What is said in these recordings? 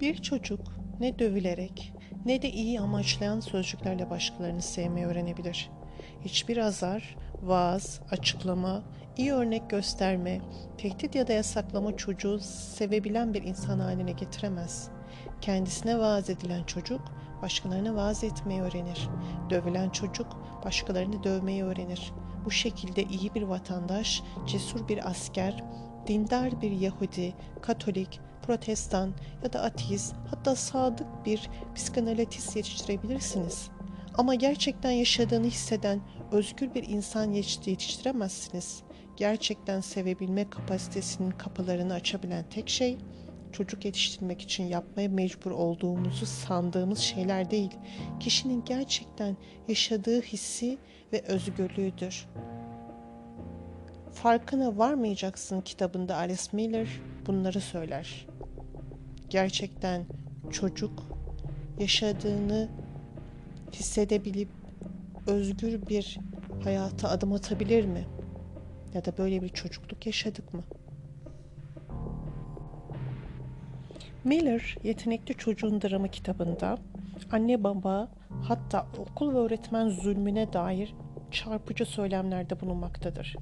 Bir çocuk ne dövülerek ne de iyi amaçlayan sözcüklerle başkalarını sevmeyi öğrenebilir. Hiçbir azar, vaaz, açıklama, iyi örnek gösterme, tehdit ya da yasaklama çocuğu sevebilen bir insan haline getiremez. Kendisine vaaz edilen çocuk başkalarına vaaz etmeyi öğrenir. Dövülen çocuk başkalarını dövmeyi öğrenir. Bu şekilde iyi bir vatandaş, cesur bir asker, dindar bir Yahudi, Katolik, Protestan ya da ateist hatta sadık bir psikanalitist yetiştirebilirsiniz. Ama gerçekten yaşadığını hisseden özgür bir insan yetiştiremezsiniz. Gerçekten sevebilme kapasitesinin kapılarını açabilen tek şey çocuk yetiştirmek için yapmaya mecbur olduğumuzu sandığımız şeyler değil, kişinin gerçekten yaşadığı hissi ve özgürlüğüdür. Farkına varmayacaksın kitabında Alice Miller bunları söyler. Gerçekten çocuk yaşadığını hissedebilip özgür bir hayata adım atabilir mi? Ya da böyle bir çocukluk yaşadık mı? Miller Yetenekli Çocuğun Dramı kitabında anne baba hatta okul ve öğretmen zulmüne dair çarpıcı söylemlerde bulunmaktadır.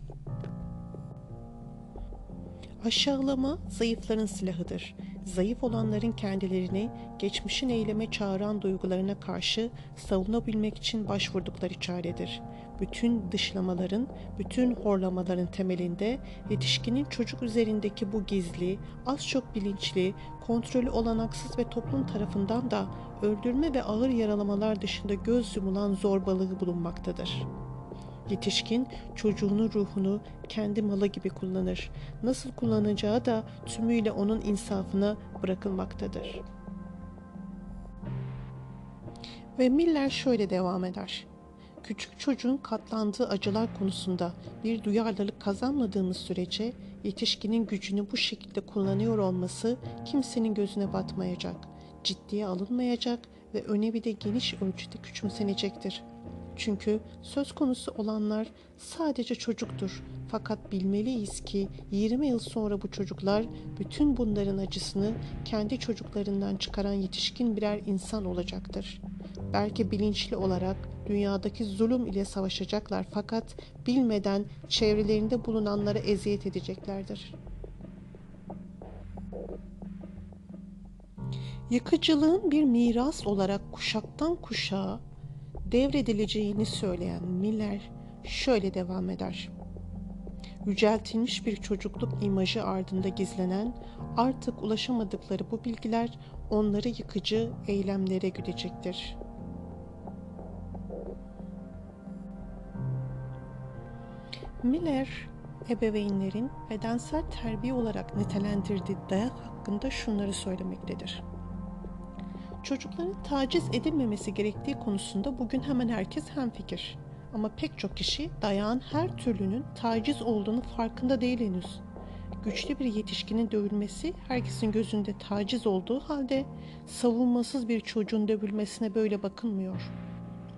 Aşağılama zayıfların silahıdır. Zayıf olanların kendilerini geçmişin eyleme çağıran duygularına karşı savunabilmek için başvurdukları çaredir. Bütün dışlamaların, bütün horlamaların temelinde yetişkinin çocuk üzerindeki bu gizli, az çok bilinçli, kontrolü olanaksız ve toplum tarafından da öldürme ve ağır yaralamalar dışında göz yumulan zorbalığı bulunmaktadır.'' Yetişkin çocuğunun ruhunu kendi malı gibi kullanır. Nasıl kullanacağı da tümüyle onun insafına bırakılmaktadır. Ve Miller şöyle devam eder. Küçük çocuğun katlandığı acılar konusunda bir duyarlılık kazanmadığımız sürece yetişkinin gücünü bu şekilde kullanıyor olması kimsenin gözüne batmayacak, ciddiye alınmayacak ve önevi de geniş ölçüde küçümsenecektir.'' Çünkü söz konusu olanlar sadece çocuktur. Fakat bilmeliyiz ki 20 yıl sonra bu çocuklar bütün bunların acısını kendi çocuklarından çıkaran yetişkin birer insan olacaktır. Belki bilinçli olarak dünyadaki zulüm ile savaşacaklar fakat bilmeden çevrelerinde bulunanlara eziyet edeceklerdir. Yıkıcılığın bir miras olarak kuşaktan kuşağa devredileceğini söyleyen Miller şöyle devam eder. Yüceltilmiş bir çocukluk imajı ardında gizlenen, artık ulaşamadıkları bu bilgiler onları yıkıcı eylemlere güdecektir. Miller, ebeveynlerin bedensel terbiye olarak nitelendirdiği dayak hakkında şunları söylemektedir. Çocukların taciz edilmemesi gerektiği konusunda bugün hemen herkes hemfikir. Ama pek çok kişi dayağın her türlünün taciz olduğunu farkında değil henüz. Güçlü bir yetişkinin dövülmesi herkesin gözünde taciz olduğu halde savunmasız bir çocuğun dövülmesine böyle bakılmıyor.''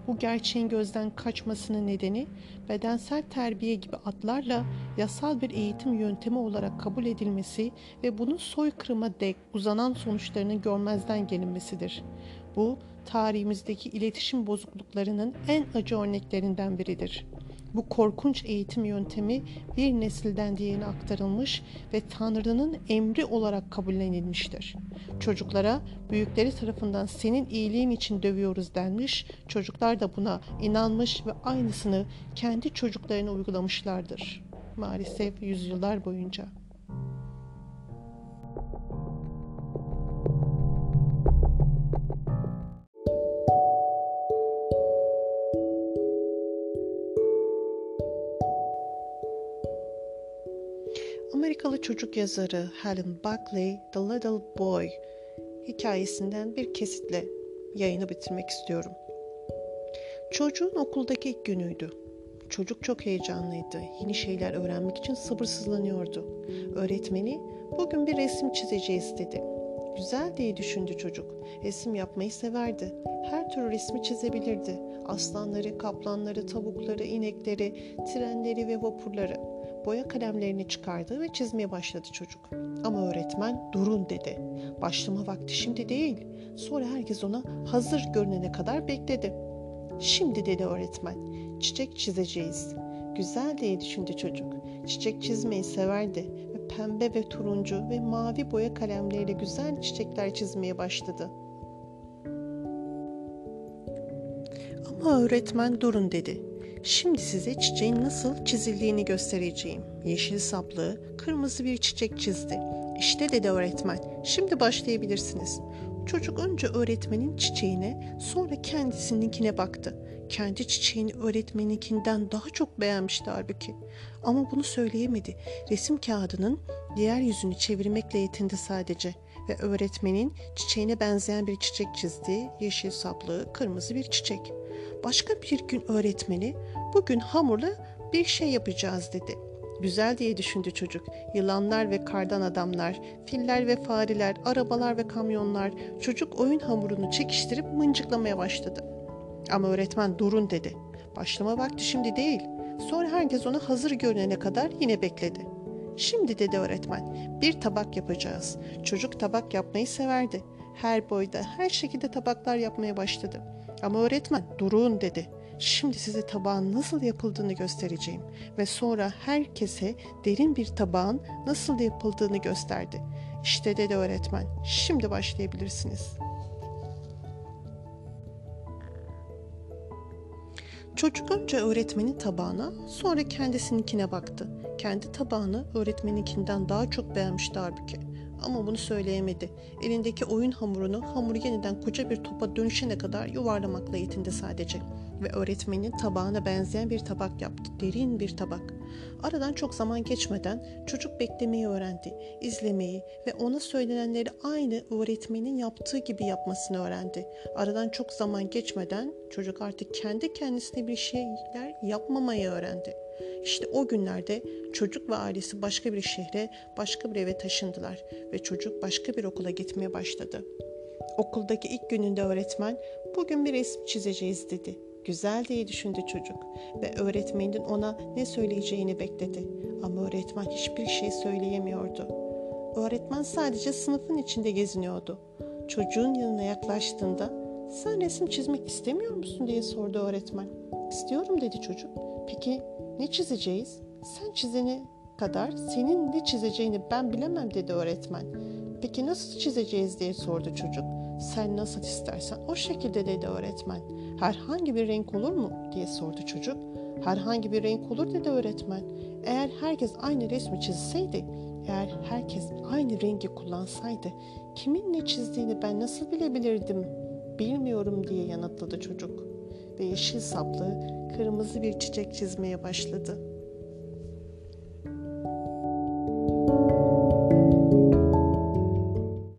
Bu gerçeğin gözden kaçmasının nedeni bedensel terbiye gibi adlarla yasal bir eğitim yöntemi olarak kabul edilmesi ve bunun soykırıma dek uzanan sonuçlarının görmezden gelinmesidir. Bu tarihimizdeki iletişim bozukluklarının en acı örneklerinden biridir. Bu korkunç eğitim yöntemi bir nesilden diğerine aktarılmış ve Tanrı'nın emri olarak kabullenilmiştir. Çocuklara büyükleri tarafından senin iyiliğin için dövüyoruz denmiş, çocuklar da buna inanmış ve aynısını kendi çocuklarına uygulamışlardır. Maalesef yüzyıllar boyunca. Amerikalı çocuk yazarı Helen Buckley, The Little Boy hikayesinden bir kesitle yayını bitirmek istiyorum. Çocuğun okuldaki ilk günüydü. Çocuk çok heyecanlıydı. Yeni şeyler öğrenmek için sabırsızlanıyordu. Öğretmeni bugün bir resim çizeceğiz dedi. Güzel diye düşündü çocuk. Resim yapmayı severdi. Her türlü resmi çizebilirdi. Aslanları, kaplanları, tavukları, inekleri, trenleri ve vapurları. Boya kalemlerini çıkardı ve çizmeye başladı çocuk. Ama öğretmen durun dedi. Başlama vakti şimdi değil. Sonra herkes ona hazır görünene kadar bekledi. Şimdi dedi öğretmen. Çiçek çizeceğiz. Güzel diye düşündü çocuk. Çiçek çizmeyi severdi ve pembe ve turuncu ve mavi boya kalemleriyle güzel çiçekler çizmeye başladı. Ama öğretmen durun dedi. Şimdi size çiçeğin nasıl çizildiğini göstereceğim. Yeşil saplı, kırmızı bir çiçek çizdi. İşte dedi öğretmen. Şimdi başlayabilirsiniz. Çocuk önce öğretmenin çiçeğine, sonra kendisininkine baktı. Kendi çiçeğini öğretmeninkinden daha çok beğenmişti halbuki. Ama bunu söyleyemedi. Resim kağıdının diğer yüzünü çevirmekle yetindi sadece ve öğretmenin çiçeğine benzeyen bir çiçek çizdi. Yeşil saplı, kırmızı bir çiçek. Başka bir gün öğretmeni bugün hamurla bir şey yapacağız dedi. Güzel diye düşündü çocuk. Yılanlar ve kardan adamlar, filler ve fareler, arabalar ve kamyonlar. Çocuk oyun hamurunu çekiştirip mıncıklamaya başladı. Ama öğretmen durun dedi. Başlama vakti şimdi değil. Sonra herkes ona hazır görünene kadar yine bekledi. Şimdi dedi öğretmen, bir tabak yapacağız. Çocuk tabak yapmayı severdi. Her boyda, her şekilde tabaklar yapmaya başladı. Ama öğretmen durun dedi. Şimdi size tabağın nasıl yapıldığını göstereceğim ve sonra herkese derin bir tabağın nasıl yapıldığını gösterdi. İşte dedi öğretmen. Şimdi başlayabilirsiniz. Çocuk önce öğretmenin tabağına, sonra kendisininkine baktı. Kendi tabağını öğretmeninkinden daha çok beğenmişti halbuki. Ama bunu söyleyemedi. Elindeki oyun hamurunu hamuru yeniden koca bir topa dönüşene kadar yuvarlamakla yetindi sadece. Ve öğretmenin tabağına benzeyen bir tabak yaptı. Derin bir tabak. Aradan çok zaman geçmeden çocuk beklemeyi öğrendi. izlemeyi ve ona söylenenleri aynı öğretmenin yaptığı gibi yapmasını öğrendi. Aradan çok zaman geçmeden çocuk artık kendi kendisine bir şeyler yapmamayı öğrendi. İşte o günlerde çocuk ve ailesi başka bir şehre, başka bir eve taşındılar ve çocuk başka bir okula gitmeye başladı. Okuldaki ilk gününde öğretmen bugün bir resim çizeceğiz dedi. Güzel diye düşündü çocuk ve öğretmenin ona ne söyleyeceğini bekledi. Ama öğretmen hiçbir şey söyleyemiyordu. Öğretmen sadece sınıfın içinde geziniyordu. Çocuğun yanına yaklaştığında sen resim çizmek istemiyor musun diye sordu öğretmen. İstiyorum dedi çocuk. Peki ne çizeceğiz? Sen çizene kadar senin ne çizeceğini ben bilemem dedi öğretmen. Peki nasıl çizeceğiz diye sordu çocuk. Sen nasıl istersen o şekilde dedi öğretmen. Herhangi bir renk olur mu diye sordu çocuk. Herhangi bir renk olur dedi öğretmen. Eğer herkes aynı resmi çizseydi, eğer herkes aynı rengi kullansaydı kimin ne çizdiğini ben nasıl bilebilirdim? Bilmiyorum diye yanıtladı çocuk ve yeşil saplı kırmızı bir çiçek çizmeye başladı.